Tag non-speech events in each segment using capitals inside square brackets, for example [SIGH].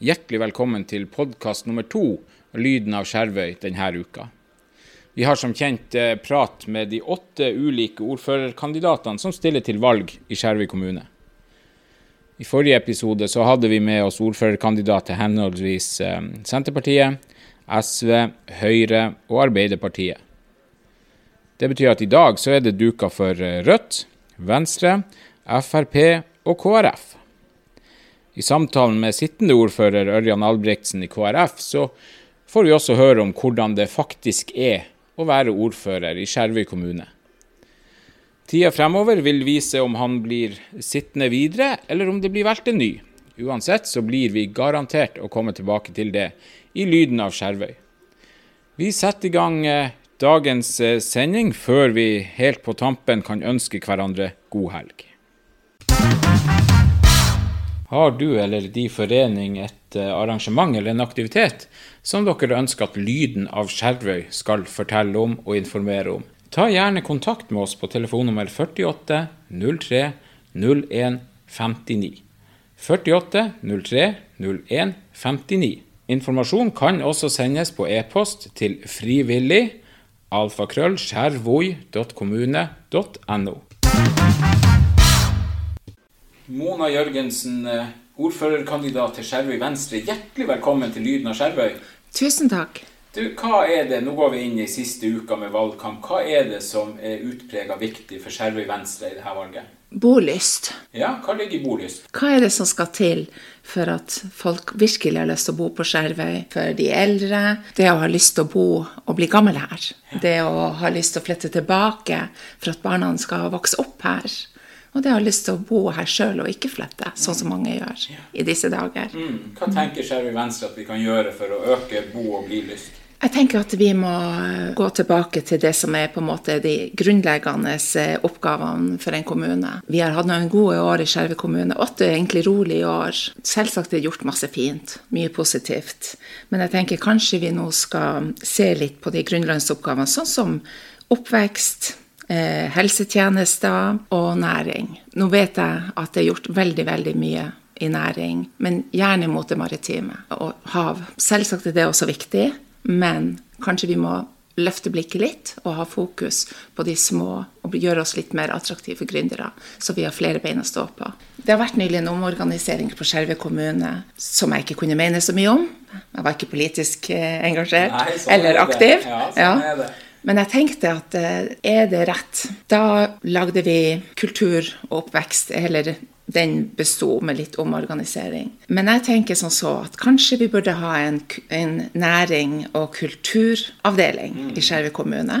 Hjertelig velkommen til podkast nummer to, Lyden av Skjervøy, denne uka. Vi har som kjent eh, prat med de åtte ulike ordførerkandidatene som stiller til valg i Skjervøy kommune. I forrige episode så hadde vi med oss ordførerkandidat til henholdsvis eh, Senterpartiet, SV, Høyre og Arbeiderpartiet. Det betyr at i dag så er det duka for eh, Rødt, Venstre, Frp og KrF. I samtalen med sittende ordfører Ørjan Albrigtsen i KrF, så får vi også høre om hvordan det faktisk er å være ordfører i Skjervøy kommune. Tida fremover vil vise om han blir sittende videre, eller om det blir valgt en ny. Uansett så blir vi garantert å komme tilbake til det i Lyden av Skjervøy. Vi setter i gang eh, dagens eh, sending før vi helt på tampen kan ønske hverandre god helg. Har du eller de forening et eh, arrangement eller en aktivitet som dere ønsker at lyden av Skjervøy skal fortelle om og informere om? Ta gjerne kontakt med oss på telefonnummer 48 03 01 59. 48 03 01 59. Informasjon kan også sendes på e-post til frivillig alfakrøll.skjervoi.kommune.no. Mona Jørgensen, eh, ordførerkandidat til Skjervøy Venstre. Hjertelig velkommen til Lyden av Skjervøy. Tusen takk. Du, hva er det, Nå går vi inn i siste uka med valgkamp. Hva er det som er utprega viktig for Skjervøy Venstre i dette valget? Bolyst. Ja, hva ligger i bolyst? Hva er det som skal til for at folk virkelig har lyst til å bo på Skjervøy? For de eldre, det å ha lyst til å bo og bli gammel her. Det å ha lyst til å flytte tilbake for at barna skal vokse opp her. Og det å ha lyst til å bo her sjøl og ikke flytte, sånn som mange gjør i disse dager. Mm. Hva tenker Skjervøy Venstre at vi kan gjøre for å øke bo- og blilyst? Jeg tenker at vi må gå tilbake til det som er på en måte de grunnleggende eh, oppgavene for en kommune. Vi har hatt noen gode år i Skjervøy kommune. Åtte er egentlig rolig i år. Selvsagt er det gjort masse fint. Mye positivt. Men jeg tenker kanskje vi nå skal se litt på de grunnleggende oppgavene, sånn som oppvekst, helsetjenester og næring. Nå vet jeg at det er gjort veldig, veldig mye i næring, men gjerne mot det maritime og hav. Selvsagt er det også viktig, men kanskje vi må løfte blikket litt og ha fokus på de små og gjøre oss litt mer attraktive for gründere, så vi har flere bein å stå på. Det har vært nylig en omorganisering på Skjervøy kommune som jeg ikke kunne mene så mye om. Jeg var ikke politisk eh, engasjert Nei, sånn eller er aktiv. Ja, sånn er det. Men jeg tenkte at eh, er det rett? Da lagde vi kultur og oppvekst, eller den besto med litt omorganisering. Men jeg tenker sånn så at kanskje vi burde ha en, en næring- og kulturavdeling i Skjervøy kommune.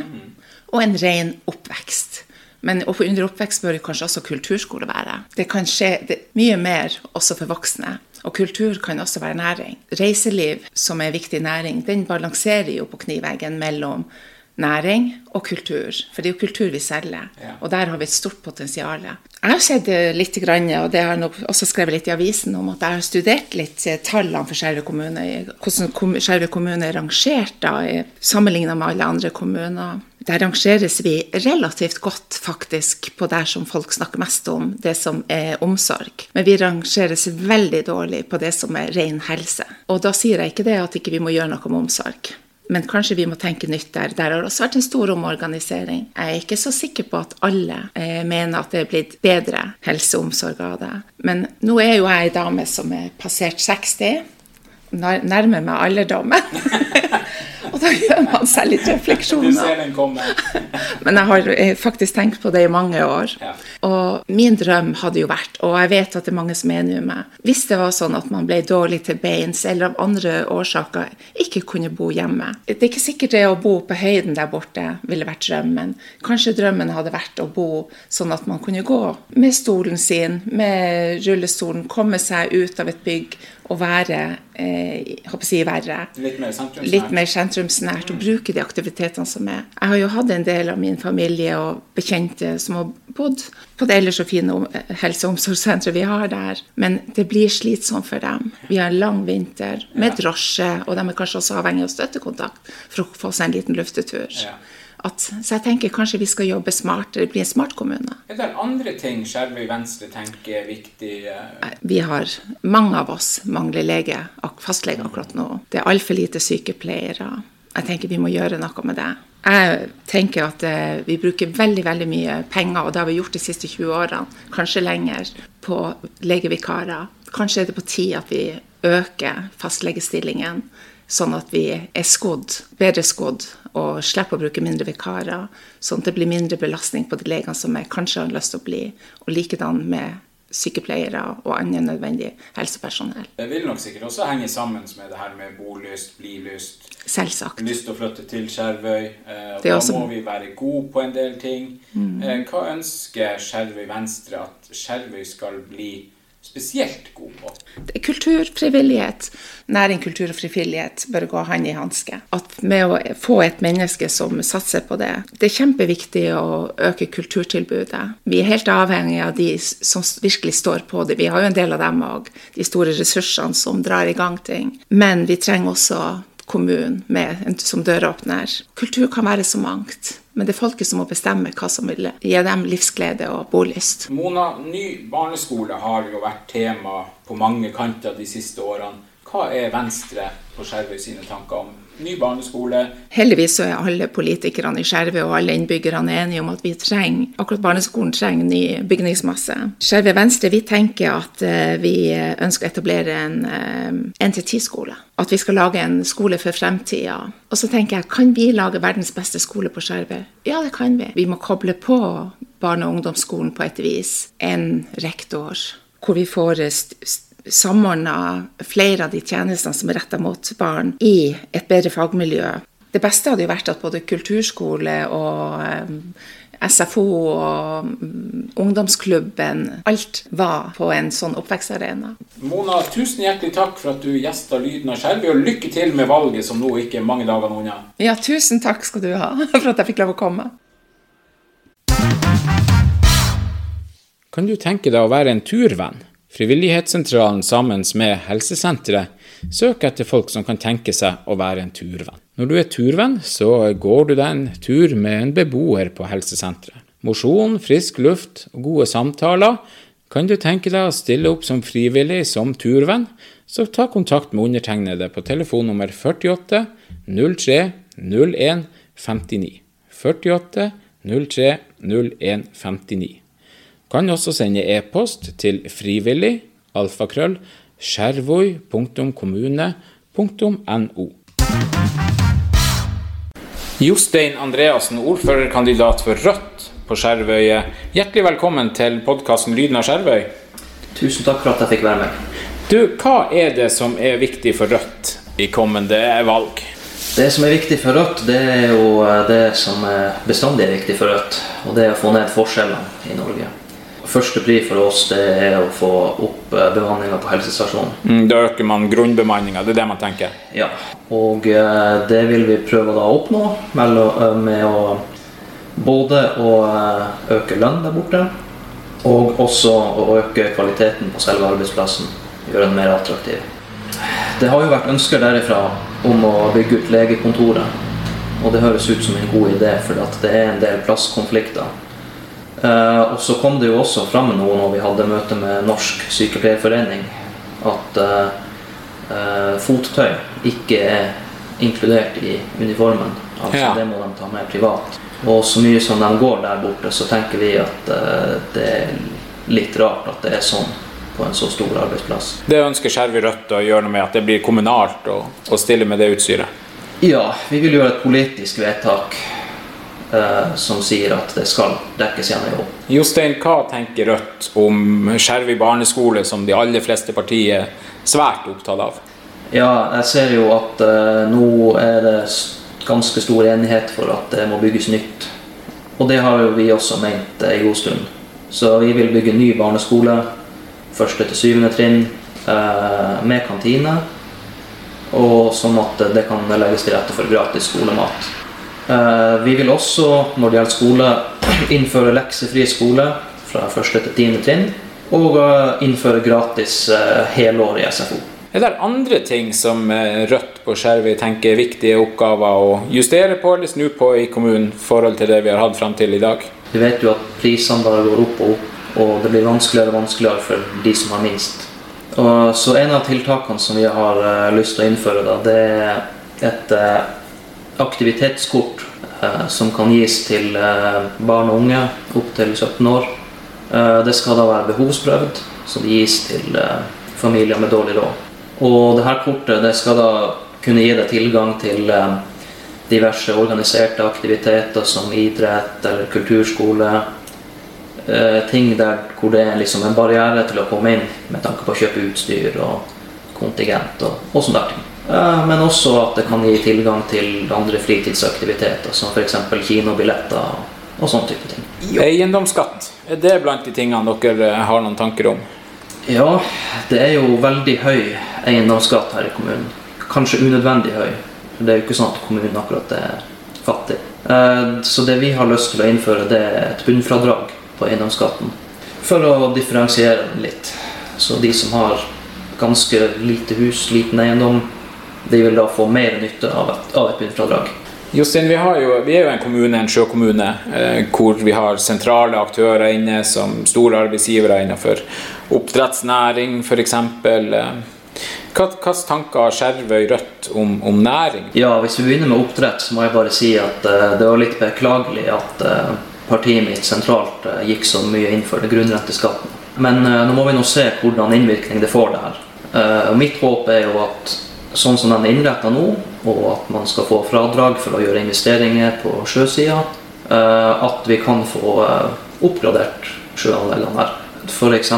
Og en ren oppvekst. Men under oppvekst bør kanskje også kulturskole være. Det kan skje det, mye mer også for voksne. Og kultur kan også være næring. Reiseliv, som er viktig næring, den balanserer jo på kniveggen mellom næring og kultur. For det er jo kultur vi selger, Ja. og der har vi et stort potensial. Jeg har sett eh, litt, og det har jeg også skrevet litt i avisen om, at jeg har studert litt eh, tallene for Skjervøy kommune. Hvordan Skjervøy kommune er rangert da, sammenlignet med alle andre kommuner. Der rangeres vi relativt godt faktisk på der som folk snakker mest om, det som er omsorg. Men vi rangeres veldig dårlig på det som er ren helse. Og da sier jeg ikke det at ikke vi må gjøre noe med omsorg. Men kanskje vi må tenke nytt der. Der har det også vært en stor omorganisering. Jeg er ikke så sikker på at alle eh, mener at det er blitt bedre helse og omsorg av det. Men nå er jo jeg ei dame som er passert 60. Nærmer meg alderdommen. [LAUGHS] og da gjør man seg litt Du refleksjoner. ser den komme. [LAUGHS] Men jeg har eh, faktisk tenkt på det i mange år. Ja. Og min drøm hadde jo vært, og jeg vet at det er mange som er enig med meg, hvis det var sånn at man ble dårlig til beins eller av andre årsaker ikke kunne bo hjemme. Det er ikke sikkert det å bo på høyden der borte ville vært drømmen. Kanskje drømmen hadde vært å bo sånn at man kunne gå med stolen sin, med rullestolen, komme seg ut av et bygg og være eh, jeg å verre Litt mer sentrumsnært. litt mer sentrumsnært og bruke de aktivitetene som er. Jeg har jo hatt en del av min familie og bekjente som har bodd på det ellers så fine helse- og omsorgssenteret vi har der, men det blir slitsomt for dem. Vi har en lang vinter med drosje, og de er kanskje også avhengig av støttekontakt for å få seg en liten luftetur. Ja. At, så jeg tenker kanskje vi skal jobbe smartere, bli en smart kommune. Er det andre ting Skjervøy Venstre tenker er viktig? Eh? Vi har, mange av oss mangler lege, fastlege akkurat nå. Det er altfor lite sykepleiere. Jeg tenker vi må gjøre noe med det. Jeg tenker at eh, vi bruker veldig veldig mye penger, og det har vi gjort de siste 20 årene, kanskje lenger, på legevikarer. Kanskje er det på tide at vi øker fastlegestillingen, sånn at vi er skodd, bedre skodd, og slipper å bruke mindre vikarer. Sånn at det blir mindre belastning på de legene som jeg kanskje har lyst til å bli. Og likedan med sykepleiere og annet nødvendig helsepersonell. Det vil nok sikkert også henge sammen med det her med bolyst, blilyst. Selvsagt. Lyst til å flytte til Skjervøy. Eh, da også... må vi være gode på en del ting. Mm. Eh, hva ønsker Skjervøy Venstre at Skjervøy skal bli? Spesielt god på? Kultur, frivillighet. Næring, kultur og frivillighet bør gå hånd i hanske. Med å få et menneske som satser på det. Det er kjempeviktig å øke kulturtilbudet. Vi er helt avhengig av de som virkelig står på det. Vi har jo en del av dem òg, de store ressursene som drar i gang ting. Men vi trenger også kommunen med, som døråpner. Kultur kan være så mangt. Men det er folket som må bestemme hva som vil gi dem livsglede og bolyst. Mona, ny barneskole har jo vært tema på mange kanter de siste årene. Hva er Venstre på Skjervøy sine tanker om ny barneskole. Heldigvis så er alle politikerne i Skjervøy og alle innbyggerne enige om at vi trenger, akkurat barneskolen trenger ny bygningsmasse. Skjervøy Venstre vi tenker at eh, vi ønsker å etablere en 1-10-skole. Eh, at vi skal lage en skole for fremtida. Og så tenker jeg, kan vi lage verdens beste skole på Skjervøy? Ja, det kan vi. Vi må koble på barne- og ungdomsskolen på et vis. En rektor hvor vi får samordna flere av de tjenestene som er retta mot barn, i et bedre fagmiljø. Det beste hadde jo vært at både kulturskole og eh, SFO og mm, ungdomsklubben, alt var på en sånn oppvekstarena. Mona, tusen hjertelig takk for at du gjesta Lyden av Skjervøy, og lykke til med valget som nå ikke er mange dager unna. Ja, tusen takk skal du ha [LAUGHS] for at jeg fikk lov å komme. Kan du tenke deg å være en turvenn? Frivillighetssentralen sammen med helsesenteret søker etter folk som kan tenke seg å være en turvenn. Når du er turvenn, så går du deg en tur med en beboer på helsesenteret. Mosjon, frisk luft og gode samtaler. Kan du tenke deg å stille opp som frivillig som turvenn, så ta kontakt med undertegnede på telefonnummer 48 03 01 59. 48 03 01 59. Kan også sende e-post til frivillig alfakrøll skjervøy.kommune.no. Jostein Andreassen, ordførerkandidat for Rødt på Skjervøy. Hjertelig velkommen til podkasten Lyden av Skjervøy. Tusen takk for at jeg fikk være med. Du, Hva er det som er viktig for Rødt i kommende valg? Det som er viktig for Rødt, det er jo det som bestandig er viktig for Rødt. Og det er å få ned forskjellene i Norge. Første pri for oss det er å få opp eh, bemanninga på helsestasjonen. Mm, da øker man grunnbemanninga, det er det man tenker? Ja, og eh, det vil vi prøve å oppnå eh, med å både å øke lønn der borte, og også å øke kvaliteten på selve arbeidsplassen. Gjøre den mer attraktiv. Det har jo vært ønsker derifra om å bygge ut legekontoret. Og det høres ut som en god idé, for det er en del plasskonflikter Uh, og så kom det jo også fram noe når vi hadde møte med Norsk Sykepleierforening, at uh, uh, fottøy ikke er inkludert i uniformen. Altså ja. Det må de ta med privat. Og så mye som de går der borte, så tenker vi at det er litt rart at det er sånn på en så stor arbeidsplass. Det ønsker Skjervøy Rødt å gjøre noe med at det blir kommunalt å stille med det utstyret? Ja, vi vil gjøre et politisk vedtak eh, som sier at det skal dekkes gjennom jobb. Jostein, hva tenker Rødt om Skjervøy barneskole, som de aller fleste partier er svært opptatt av? Ja, jeg ser jo at eh, nå er det ganske stor enighet for at det må bygges nytt. Og det har jo vi også ment en god stund. Så vi vil bygge ny barneskole, første til syvende trinn, eh, med kantine. Og sånn at det kan legges til rette for gratis skolemat. Eh, vi vil også, når det gjelder skole, [CLEARS THROAT] innføre leksefri skole fra første til tiende trinn. Og eh, innføre gratis eh, helår i SFO. Er det andre ting som Rødt på Skjervøy tenker er viktige oppgaver å justere på eller snu på i kommunen i forhold til det vi har hatt fram til i dag? Vi vet jo at prisene bare går opp og opp, og det blir vanskeligere og vanskeligere for de som har minst. Og så En av tiltakene som vi har lyst til å innføre, da, det er et aktivitetskort uh, som kan gis til barn og unge opp til 17 år. det skal da være behovsprøvd, så det gis til familier med dårlig råd. Og det her kortet det skal da kunne gi deg tilgang til diverse organiserte aktiviteter som idrett eller kulturskole. Eh, ting der hvor det er liksom en barriere til å komme inn med tanke på å kjøpe utstyr og kontingent og, og sånne ting. Eh, men også at det kan gi tilgang til andre fritidsaktiviteter, som f.eks. kinobilletter og, sånne type ting. Eiendomsskatt, er det blant de tingene dere eh, har noen tanker om? Ja, det er jo veldig høy eiendomsskatt her i kommunen. Kanskje unødvendig høy. For Det er jo ikke sånn at kommunen akkurat er fattig. Eh, så det vi har lyst til å innføre, det er et bunnfradrag på eiendomsskatten. For å differensiere den litt. Så de som har ganske lite hus, liten eiendom, de vil da få mer nytte av et, av et bunnfradrag. Jostein, vi, jo, vi, er jo en kommune, en sjøkommune, eh, hvor vi har sentrale aktører inne som store arbeidsgivere innenfor oppdrettsnæring f.eks. Hvilke tanker har Skjervøy Rødt om, om, næring? Ja, Hvis vi begynner med oppdrett, så må jeg bare si at eh, det var litt beklagelig at eh, partiet mitt sentralt uh, gikk så mye inn for grunnrenteskatten. Men nå må vi nå se hvordan innvirkning det får det her. mitt håp er jo at sånn som den er innretta nå, og at man skal få fradrag for å gjøre investeringer på sjøsida, at vi kan få oppgradert sjøanleggene her. F.eks.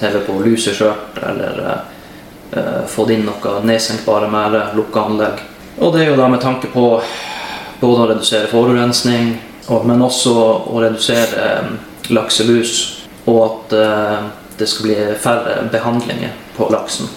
heve på luseskjørt eller eh, fått inn noe nedsenkbare merder, lukka anlegg. Og det er jo da med tanke på både å redusere forurensning, men også å redusere eh, lakselus, og at eh, det skal bli færre behandlinger på laksen.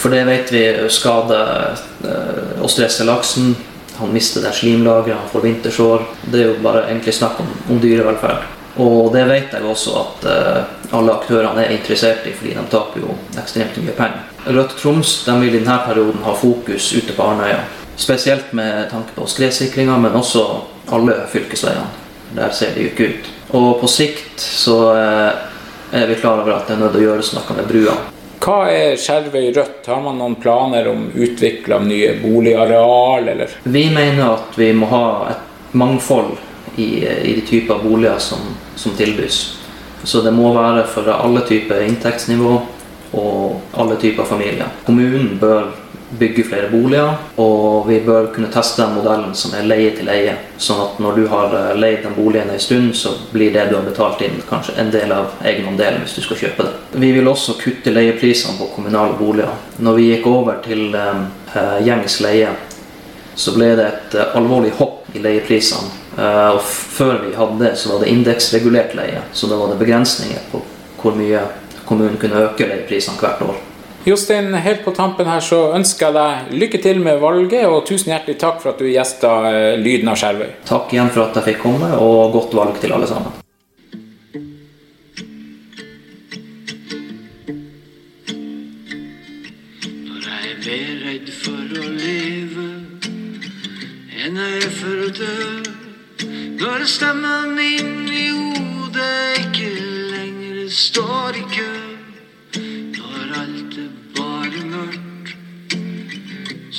For det vet vi skader eh, og stresser laksen. Han mister det slimlaget, han får vintersår. Det er jo bare egentlig snakk om, om dyrevelferd. Og det vet jeg også at uh, alle aktørene er interessert i, fordi de taper jo ekstremt mye penger. Rødt Troms de vil i denne perioden ha fokus ute på Arnøya. Spesielt med tanke på skredsikringa, men også alle fylkesveiene. Der ser det jo ikke ut. Og på sikt så uh, er vi klar over at det er nødt å gjøres noe med brua. Hva er Skjervøy Rødt? Har man noen planer om utvikling av nye boligareal, eller? Vi mener at vi må ha et mangfold i, i de typer boliger som, som, tilbys. Så det må være for alle typer inntektsnivå og alle typer familier. Kommunen bør bygge flere boliger, og vi bør kunne teste den modellen som er leie til eie. Sånn at når du har eh, leid den boligen en stund, så blir det du har betalt inn, kanskje en del av egenandelen hvis du skal kjøpe det. Vi vil også kutte leieprisene på kommunale boliger. Når vi gikk over til eh, gjengs leie, så ble det et eh, alvorlig hopp i leieprisene Eh, og før vi hadde det, så var det indeksregulert leie. Så da var det begrensninger på hvor mye kommunen kunne øke leieprisene hvert år. Jostein, helt på tampen her så ønsker jeg deg lykke til med valget, og tusen hjertelig takk for at du gjesta eh, Lyden av Skjervøy. Takk igjen for at jeg fikk komme, og godt valg til alle sammen. Når jeg er redd for å leve enn jeg er for å dø når stemmen min i hodet ikke lenger står i kø.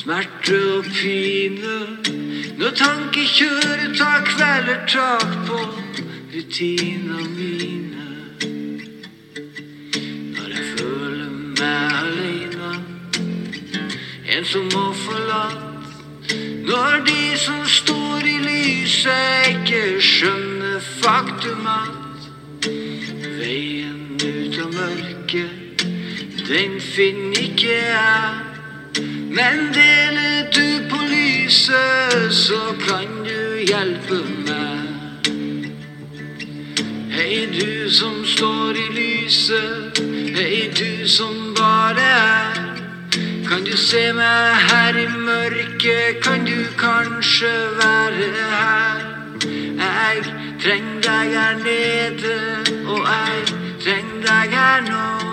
Smerte og pine. Når tankekjøret tar kvelder tak på rutina mine. Når jeg føler meg aleine, en som må forlatt. når de som står i lyset, ikke skjønner faktum at veien ut av mørket, den finner ikke jeg. Men deler du på lyset, så kan du hjelpe meg. Hei, du som står i lyset, hei, du som bare er. Kan du se meg her i mørket, kan du kanskje være her? Jeg trenger deg her nede, og jeg trenger deg her nå.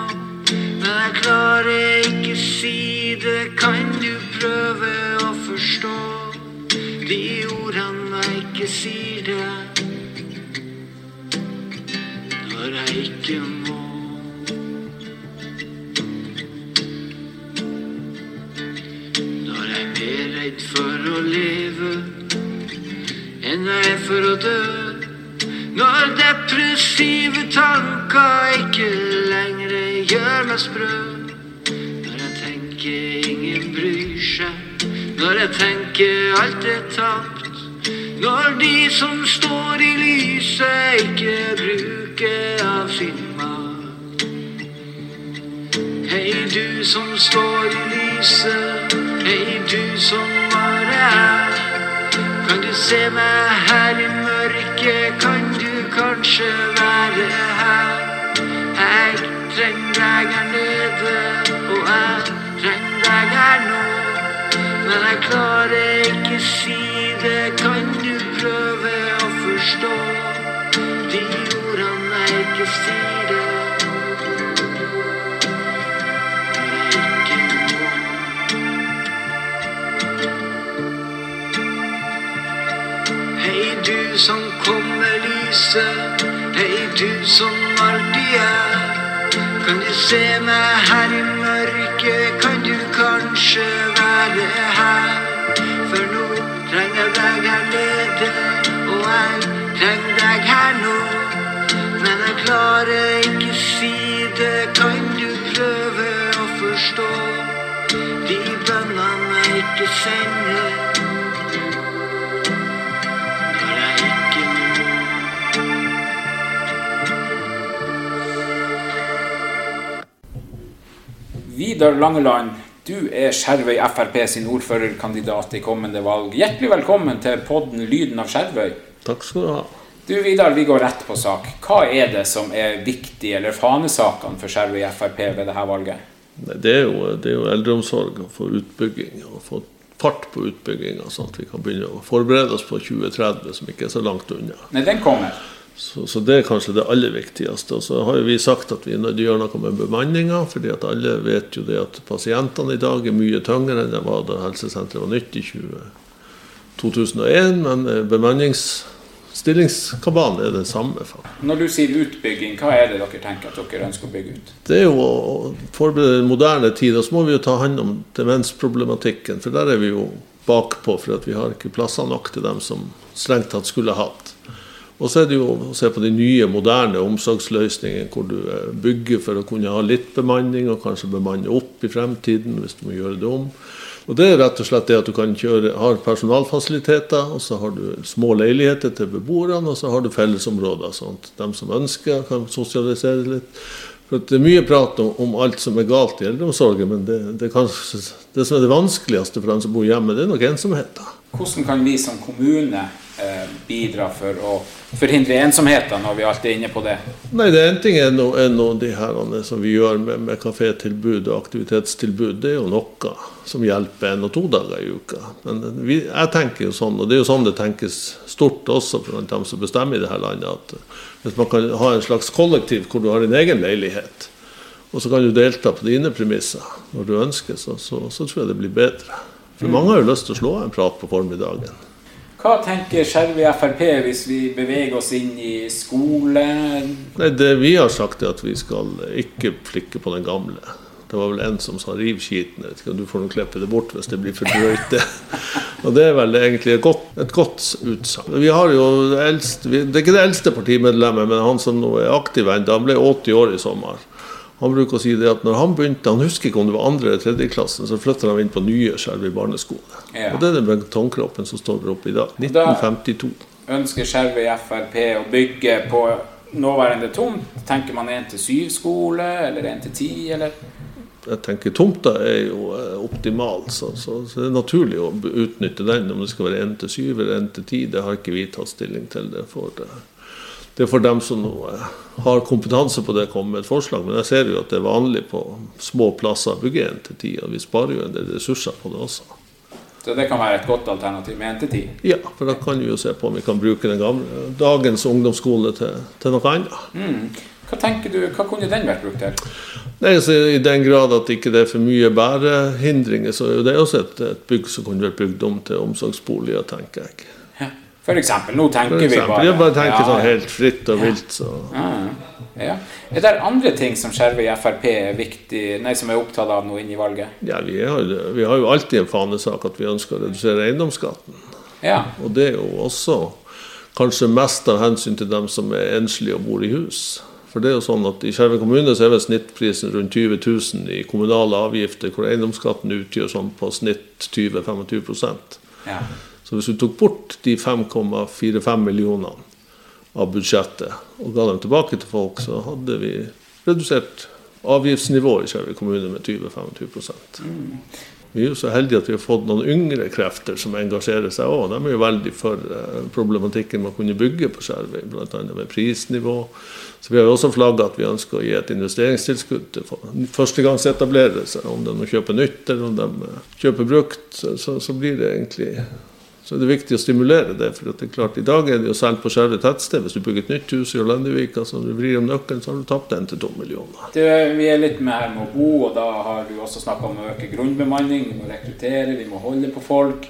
Men jeg klarer ikke si det, kan du prøve å forstå de ordene jeg ikke sier det når jeg ikke må. Når jeg er mer redd for å leve enn jeg er for å dø. Når depressive tanker ikke lenger gjør meg sprø. Når jeg tenker ingen bryr seg. Når jeg tenker alt er tapt. Når de som står i lyset, ikke bruker av sin makt. Hei, du som står i lyset. Hei, du som bare er. Kan du se meg her i mørket? Kan du kanskje være her? Jeg trenger deg her nede, og jeg trenger deg her nå. Men jeg klarer ikke si det, kan du prøve å forstå de ordene jeg ikke sier det? Hei, du som kommer lyset. Hei, du som alltid er. Kan du se meg her i mørket? Kan du kanskje være her? For nå trenger jeg deg her nede, og jeg trenger deg her nå. Men jeg klarer ikke si det. Kan du prøve å forstå de bønnene jeg ikke sender? Vidar Langeland, du er Skjervøy Frp sin ordførerkandidat i kommende valg. Hjertelig velkommen til podden Lyden av Skjervøy. Takk skal du ha. Du Vidar, vi går rett på sak. Hva er det som er viktig, eller fanesakene for Skjervøy Frp ved dette valget? Det er, jo, det er jo eldreomsorg og få utbygging og få fart på utbygginga, sånn at vi kan begynne å forberede oss på 2030, som ikke er så langt unna. Nei, den kommer. Så, så det er kanskje det aller viktigste. Og så har jo vi sagt at vi er nødt til å gjøre noe med bemanninga, fordi at alle vet jo det at pasientene i dag er mye tyngre enn det var da helsesenteret var nytt i 20, 2001. Men eh, bemanningsstillingskabalen er den samme. Når du sier utbygging, hva er det dere tenker at dere ønsker å bygge ut? Det er jo å forberede den moderne tid, og så må vi jo ta hånd om demensproblematikken. For der er vi jo bakpå, for vi har ikke plasser nok til dem som strengt tatt skulle hatt. Og så er det jo å se på de nye, moderne omsorgsløsningene, hvor du eh, bygger for å kunne ha litt bemanning, og kanskje bemanne opp i fremtiden hvis du må gjøre det om. Og Det er rett og slett det at du kan kjøre, har personalfasiliteter, og så har du små leiligheter til beboerne, og så har du fellesområder, sånn at de som ønsker, kan sosialisere litt. For Det er mye prat om, om alt som er galt i eldreomsorgen, men det, det, kanskje, det som er det vanskeligste for dem som bor hjemme, det er nok ensomheten. Hvordan kan vi som kommune bidra for å forhindre ensomheten, når vi alltid er inne på det? Nei, det en ting er noe, er de her som vi gjør med, med kafétilbud og aktivitetstilbud. Det er jo noe som hjelper en og to dager i uka. Men vi, jeg tenker jo sånn, og det er jo sånn det tenkes stort også blant dem som bestemmer i det her landet, at hvis man kan ha en slags kollektiv hvor du har din egen leilighet, og så kan du delta på dine premisser når du ønsker, så, så, så tror jeg det blir bedre. For mange har jo lyst til å slå en prat på formiddagen. Hva tenker Skjervøy Frp hvis vi beveger oss inn i skole? Nei, Det vi har sagt, er at vi skal ikke flikke på den gamle. Det var vel en som sa 'riv skiten'. Du får nå klippe det bort hvis det blir for drøyt. Og det er vel egentlig et godt, et godt utsagn. Vi har jo det eldste, Det er ikke det eldste partimedlemmet, men han som nå er aktiv ennå, han ble 80 år i sommer. Han bruker å si det at når han begynte, han husker ikke om det var andre eller tredje klassen, så flytta han inn på nye Skjervøy barneskole. Ja. Og det er den betongkroppen som står oppe i dag. 1952. Da- 1952. Ønsker Skjervøy Frp å bygge på nåværende tomt? Tenker man 1 til 7-skole, eller 1 til 10, eller? jeg tenker Tomta er jo eh, optimal, så, så, så det er naturlig å utnytte den. Om det skal være 1 til 7 eller 1 til 10, det har ikke vi tatt stilling til. Det for det, det er for dem som eh, har kompetanse på det, å komme med et forslag. Men jeg ser jo at det er vanlig på små plasser å bygge 1 til 10, og vi sparer jo en del ressurser på det også. Så det kan være et godt alternativ med 1 til 10. Ja, for da kan vi jo se på om vi kan bruke den gamle, dagens ungdomsskole til, til noe annet. Mm. Hva tenker du, hva kunne den vært brukt til? Nei, så I den grad at ikke det er for mye bærehindringer, så er jo det også et, et bygg som kunne vært bygd om til omsorgsboliger, tenker jeg. Ja. For eksempel. Nå tenker For vi eksempel, bare jeg bare tenker Ja, sånn helt fritt og vilt, så Ja, ja. Er det andre ting som Skjervøy Frp er viktig, nei, som er opptatt av nå inn i valget? Ja, vi har, vi har jo alltid en fanesak at vi ønsker å redusere eiendomsskatten. Ja. Og det er jo også kanskje mest av hensyn til dem som er enslige og bor i hus. For det er jo sånn at I Skjervøy kommune så er vel snittprisen rundt 20 000 i kommunale avgifter, hvor eiendomsskatten utgjør sånn på snitt 20-25% ja. Så hvis du tok bort de 5,45 millionene av budsjettet og ga dem tilbake til folk, så hadde vi redusert avgiftsnivået i Skjervøy kommune med 20-25 Vi er jo så heldige at vi har fått noen yngre krefter som engasjerer seg òg. De er jo veldig for eh, problematikken med å kunne bygge på Skjervøy, bl.a. med prisnivå. Så vi har jo også flagga at vi ønsker å gi et investeringstilskudd til førstegangsetablerere. Om de kjøper nytt eller om de eh, kjøper brukt, så, så blir det egentlig så er det viktig å stimulere det. for det er klart, I dag er det jo selv på skjære tettsted. Hvis du bygger et nytt hus i Orlandevika, så du vrir om nøkkelen, så har du tapt den til to millioner. Du, vi er litt med her med å bo, og da har du også snakka om å øke grunnbemanning. Vi må rekruttere, vi må holde på folk.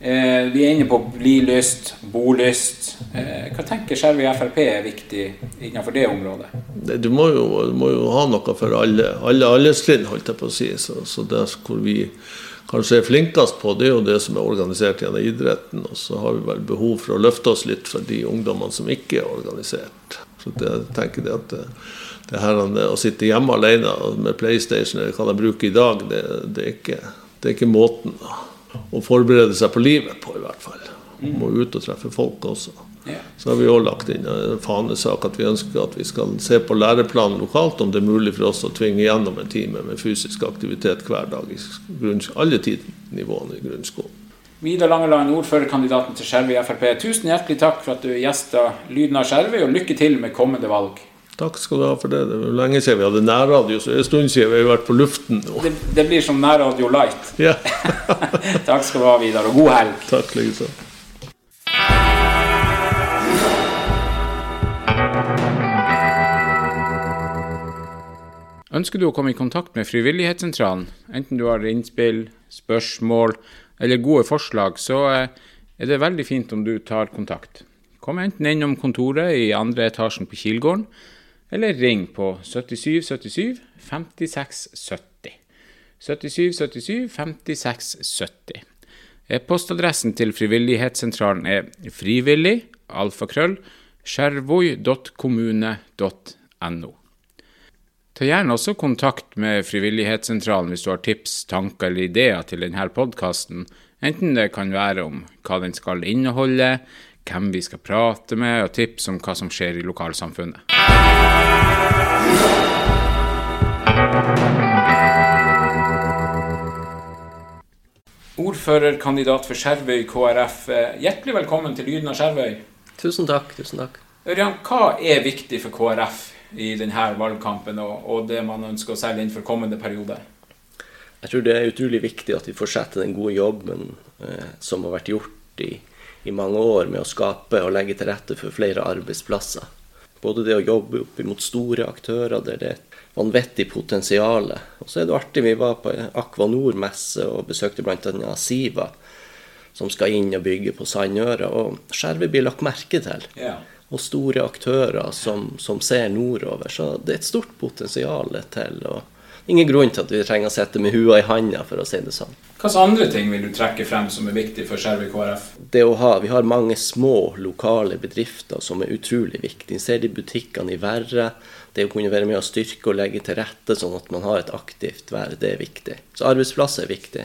Eh, vi er inne på blilyst, bolyst. Eh, hva tenker Skjervøy Frp er viktig innenfor det området? Det- Du må jo, du må jo ha noe for alle, alle alderstrinn, holdt jeg på å si. Så, så det hvor vi kanskje er flinkest på, det er jo det som er organisert gjennom idretten. Og så har vi vel behov for å løfte oss litt for de ungdommene som ikke er organisert. Så det, jeg tenker det at det, det her å sitte hjemme alene med PlayStation eller hva de bruker i dag, det, det, er, ikke, det er ikke måten å forberede seg på livet på, i hvert fall. Man må ut og treffe folk også. Så har vi også lagt inn en fanesak at vi ønsker at vi skal se på læreplanen lokalt om det er mulig for oss å tvinge gjennom en time med fysisk aktivitet hver dag i alle tidsnivåene i grunnskolen. Vidar Langeland, ordførerkandidaten til Skjervøy Frp. Tusen hjertelig takk for at du gjesta Lyden av Skjervøy, og lykke til med kommende valg. Takk skal du ha for det. Det var lenge siden vi hadde nærradio, så det er en stund siden vi har vært på luften nå. Det, det blir som nærradio light. Ja, [LAUGHS] Takk skal du ha, Vidar, og god helg. takk likeså. Ønsker du å komme i kontakt med Frivillighetssentralen, enten du har innspill, spørsmål eller gode forslag, så eh, er det veldig fint om du tar kontakt. Kom enten innom kontoret i andre etasjen på Kilgården, eller ring på 77 77 56 70. 77 77 56 70. E-postadressen til Frivillighetssentralen er frivillig, alfakrøll, skjervoi.kommune.no. Ta gjerne også kontakt med Frivillighetssentralen hvis du har tips, tanker eller ideer til denne podkasten, enten det kan være om hva den skal inneholde, hvem vi skal prate med, og tips om hva som skjer i lokalsamfunnet. Ordførerkandidat for Skjervøy KrF, eh, hjertelig velkommen til Lyden av Skjervøy. Tusen takk. tusen takk. Ørjan, hva er viktig for KrF i denne valgkampen og, og det man ønsker å selge innenfor kommende periode? Jeg tror det er utrolig viktig at vi fortsetter den gode jobben eh, som har vært gjort i, i mange år med å skape og legge til rette for flere arbeidsplasser. Både det å jobbe opp mot store aktører der det er et vanvittig potensial. Og så er det artig, vi var på Aqua Nord-messe og besøkte bl.a. Siva, som skal inn og bygge på Sandøra. Og Skjervøy blir lagt merke til. Ja. Og store aktører som, som ser nordover. Så det er et stort potensial til å Ingen grunn til at vi trenger å sitte med hua i handa, for å si det sånn. Hvilke andre ting vil du trekke frem som er viktig for Skjervøy KrF? Det å ha, Vi har mange små, lokale bedrifter som er utrolig viktige. Ser de butikkene i Verre. Det å kunne være med å styrke og legge til rette sånn at man har et aktivt vær, det er viktig. Så arbeidsplasser er viktig.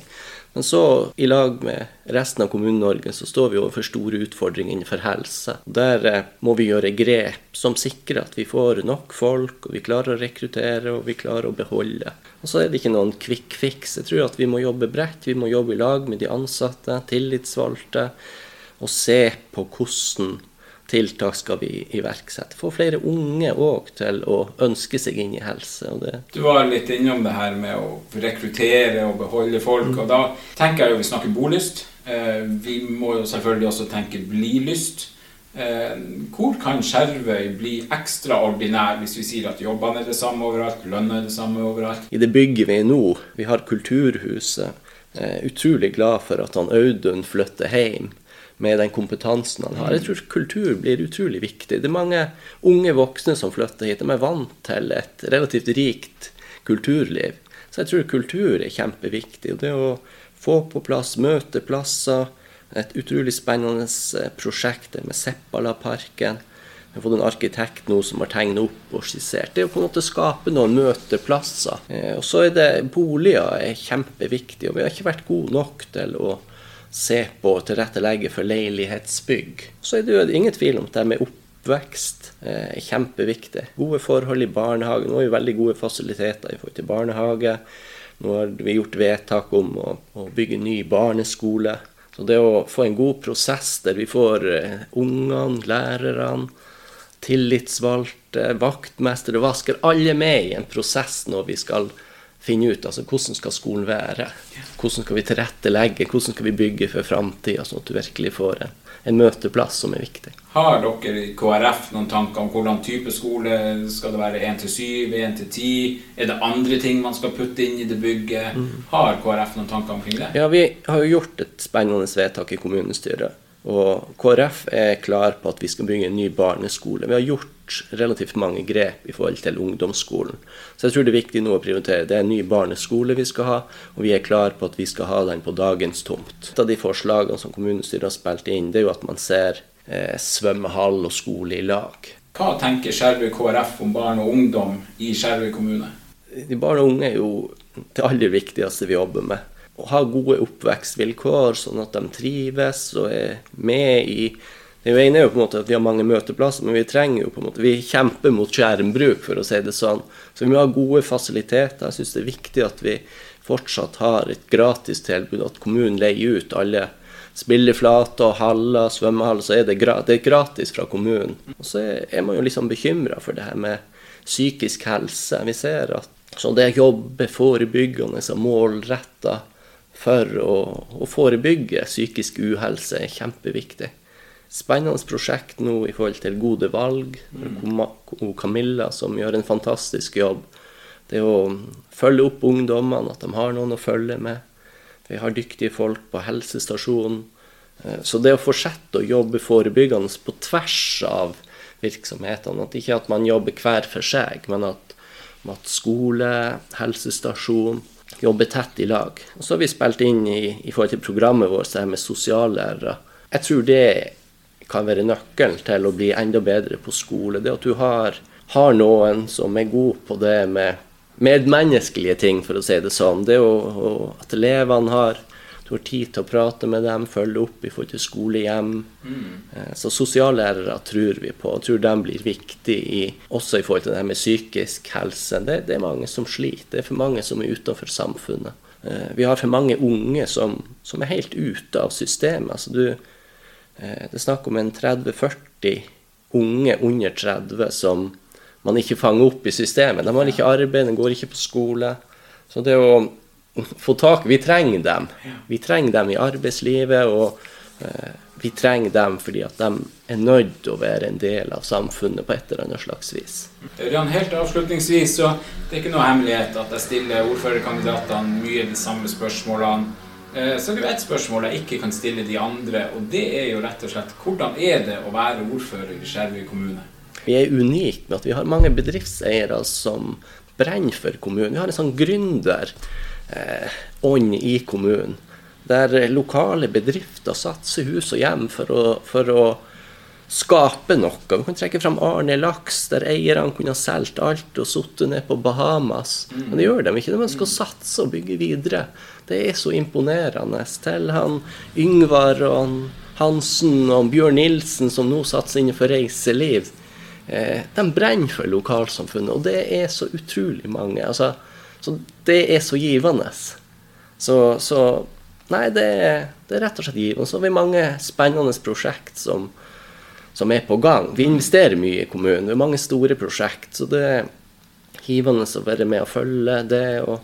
Men så, i lag med resten av Kommune-Norge, så står vi overfor store utfordringer innenfor helse. Der eh, må vi gjøre grep som sikrer at vi får nok folk, og vi klarer å rekruttere og vi klarer å beholde. Og så er det ikke noen quick fix. Jeg tror at vi må jobbe bredt. Vi må jobbe i lag med de ansatte, tillitsvalgte, og se på hvordan tiltak skal vi iverksette. Få flere unge òg til å ønske seg inn i helse. Du var litt innom det her med å rekruttere og beholde folk. og Da tenker jeg jo vi snakker bolyst. Eh, Vi må jo selvfølgelig også tenke blilyst. Eh, hvor kan Skjervøy bli ekstraordinær hvis vi sier at jobbene er det samme overalt, lønna er det samme overalt? I det bygget vi er nå, vi har Kulturhuset. Jeg er utrolig glad for at han Audun flytter hjem med den kompetansen han har. Jeg tror kultur blir utrolig viktig. Det er mange unge voksne som flytter hit. De er vant til et relativt rikt kulturliv. Så jeg tror kultur er kjempeviktig. Og det å få på plass møteplasser, et utrolig spennende eh, prosjekt med Seppalaparken. Jeg har fått en arkitekt nå som har tegnet opp og skissert. Det er å på en måte skape noen møteplasser. Eh, og så er det Boliger er kjempeviktig, og vi har ikke vært gode nok til å se på og tilrettelegge for leilighetsbygg. Så er det jo ingen tvil om at det med oppvekst eh, er kjempeviktig. Gode forhold i barnehagen. Nå har vi veldig gode fasiliteter i forhold til barnehage. Nå har vi gjort vedtak om å, å bygge ny barneskole. Så det å få en god prosess der vi får uh, ungene, lærerne, tillitsvalgte, vaktmestere, vasker, alle med i en prosess når vi skal finne ut altså hvordan skal skolen være. Hvordan skal vi tilrettelegge, hvordan skal vi bygge for framtida, sånn at du virkelig får en en møteplass som er viktig. Har dere i KrF noen tanker om hvordan type skole skal det være? 1 til 7, 1 til 10? Er det andre ting man skal putte inn i det bygget? Mm. Har KrF noen tanker omkring det? Ja, Vi har jo gjort et spennende vedtak i kommunestyret. Og KrF er klar på at vi skal bygge en ny barneskole. Vi har gjort relativt mange grep i forhold til ungdomsskolen. Så jeg tror det er viktig nå å prioritere. Det er en ny barneskole vi skal ha, og vi er klar på at vi skal ha den på dagens tomt. Et av de forslagene som kommunestyret har spilt inn, det er jo at man ser eh, svømmehall og skole i lag. Hva tenker Skjervøy KrF om barn og ungdom i Skjervøy kommune? De barn og unge er jo det aller viktigste vi jobber med ha gode oppvekstvilkår, sånn at de trives og er med i Det ene er jo på en måte at vi har mange møteplasser, men vi trenger jo på en måte, vi kjemper mot skjermbruk, for å si det sånn. Så vi må ha gode fasiliteter. Jeg syns det er viktig at vi fortsatt har et gratistilbud, at kommunen leier ut alle spilleflater, haller, svømmehaller, så er det, det er gratis fra kommunen. Og så er man jo liksom bekymra for det her med psykisk helse. Vi ser at så det å jobbe forebyggende og målretta for å, å, forebygge psykisk uhelse er kjempeviktig. Spennende prosjekt nå i forhold til gode valg. Mm. Camilla som gjør en fantastisk jobb. Det å følge opp ungdommene, at de har noen å følge med. Vi har dyktige folk på helsestasjonen. Eh, så det å fortsette å jobbe forebyggende på tvers av virksomhetene, at ikke at man jobber hver for seg, men at, at skole, helsestasjon, jobber tett i lag. Og så har vi spilt inn i, i forhold til programmet vårt det her med sosiallærere. Jeg tror det kan være nøkkelen til å bli enda bedre på skole. Det at du har, har noen som er god på det med medmenneskelige ting, for å si det sånn. Det å, at elevene har har tid til å prate med dem, følge opp i forhold til skolehjem. Mm. Eh, så sosiallærere tror vi på, og tror de blir viktige i, også i forhold til det her med psykisk helse. Det, det, er mange som sliter. Det er for mange som er utenfor samfunnet. Eh, vi har for mange unge som, som er helt ute av systemet. Altså du, eh, det er snakk om en 30-40 unge under 30 som man ikke fanger opp i systemet. De har ikke arbeid, de går ikke på skole. Så det å få tak Vi trenger dem. Vi trenger dem i arbeidslivet, og eh, vi trenger dem fordi at de er nødt til å være en del av samfunnet på et eller annet slags vis. Ørjan, helt avslutningsvis, så det er ikke noe hemmelighet at jeg stiller ordførerkandidatene mye de samme spørsmålene. Uh, så det er jo ett spørsmål jeg ikke kan stille de andre, og det er jo rett og slett hvordan er det å være ordfører i Skjervøy kommune? Vi er unike med at vi har mange bedriftseiere som brenner for kommunen. Vi har en sånn gründer eh, ånd i kommunen. Der lokale bedrifter satser hus og hjem for å, for å skape noe. Vi kan trekke fram Arne Laks, der eierne kunne ha solgt alt og sittet ned på Bahamas. Men det gjør de ikke. De ønsker å satse og bygge videre. Det er så imponerende. Til han Yngvar og han Hansen og Bjørn Nilsen, som nå satser innenfor reiseliv. Eh, de brenner for lokalsamfunnet, og det er så utrolig mange. altså så det er så givende. Så, så Nei, det er, det er, rett og slett givende. Så har vi mange spennende prosjekt som, som, er på gang. Vi investerer mye i kommunen. Det er mange store prosjekt. Så det er givende å være med og følge det. og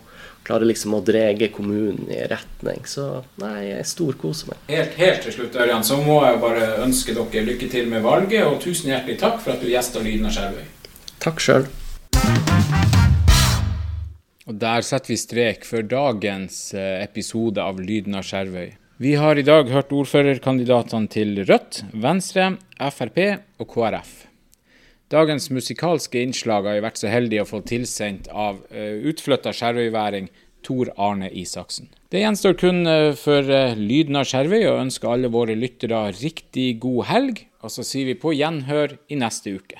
klarer liksom å drege kommunen i retning. Så nei, jeg storkoser meg. Helt, helt til slutt, Ørjan, så må jeg bare ønske dere lykke til med valget, og tusen hjertelig takk for at du gjesta Lyden av Skjervøy. Takk sjøl. Og der setter vi strek for dagens eh, episode av Lyden av Skjervøy. Vi har i dag hørt ordførerkandidatene til Rødt, Venstre, Frp og KrF. Dagens musikalske innslag har jeg vært så heldig å få tilsendt av uh, utflytta skjervøyværing Tor Arne Isaksen. Det gjenstår kun uh, for Lyden av Skjervøy å ønske alle våre lyttere riktig god helg, og så sier vi på gjenhør i neste uke.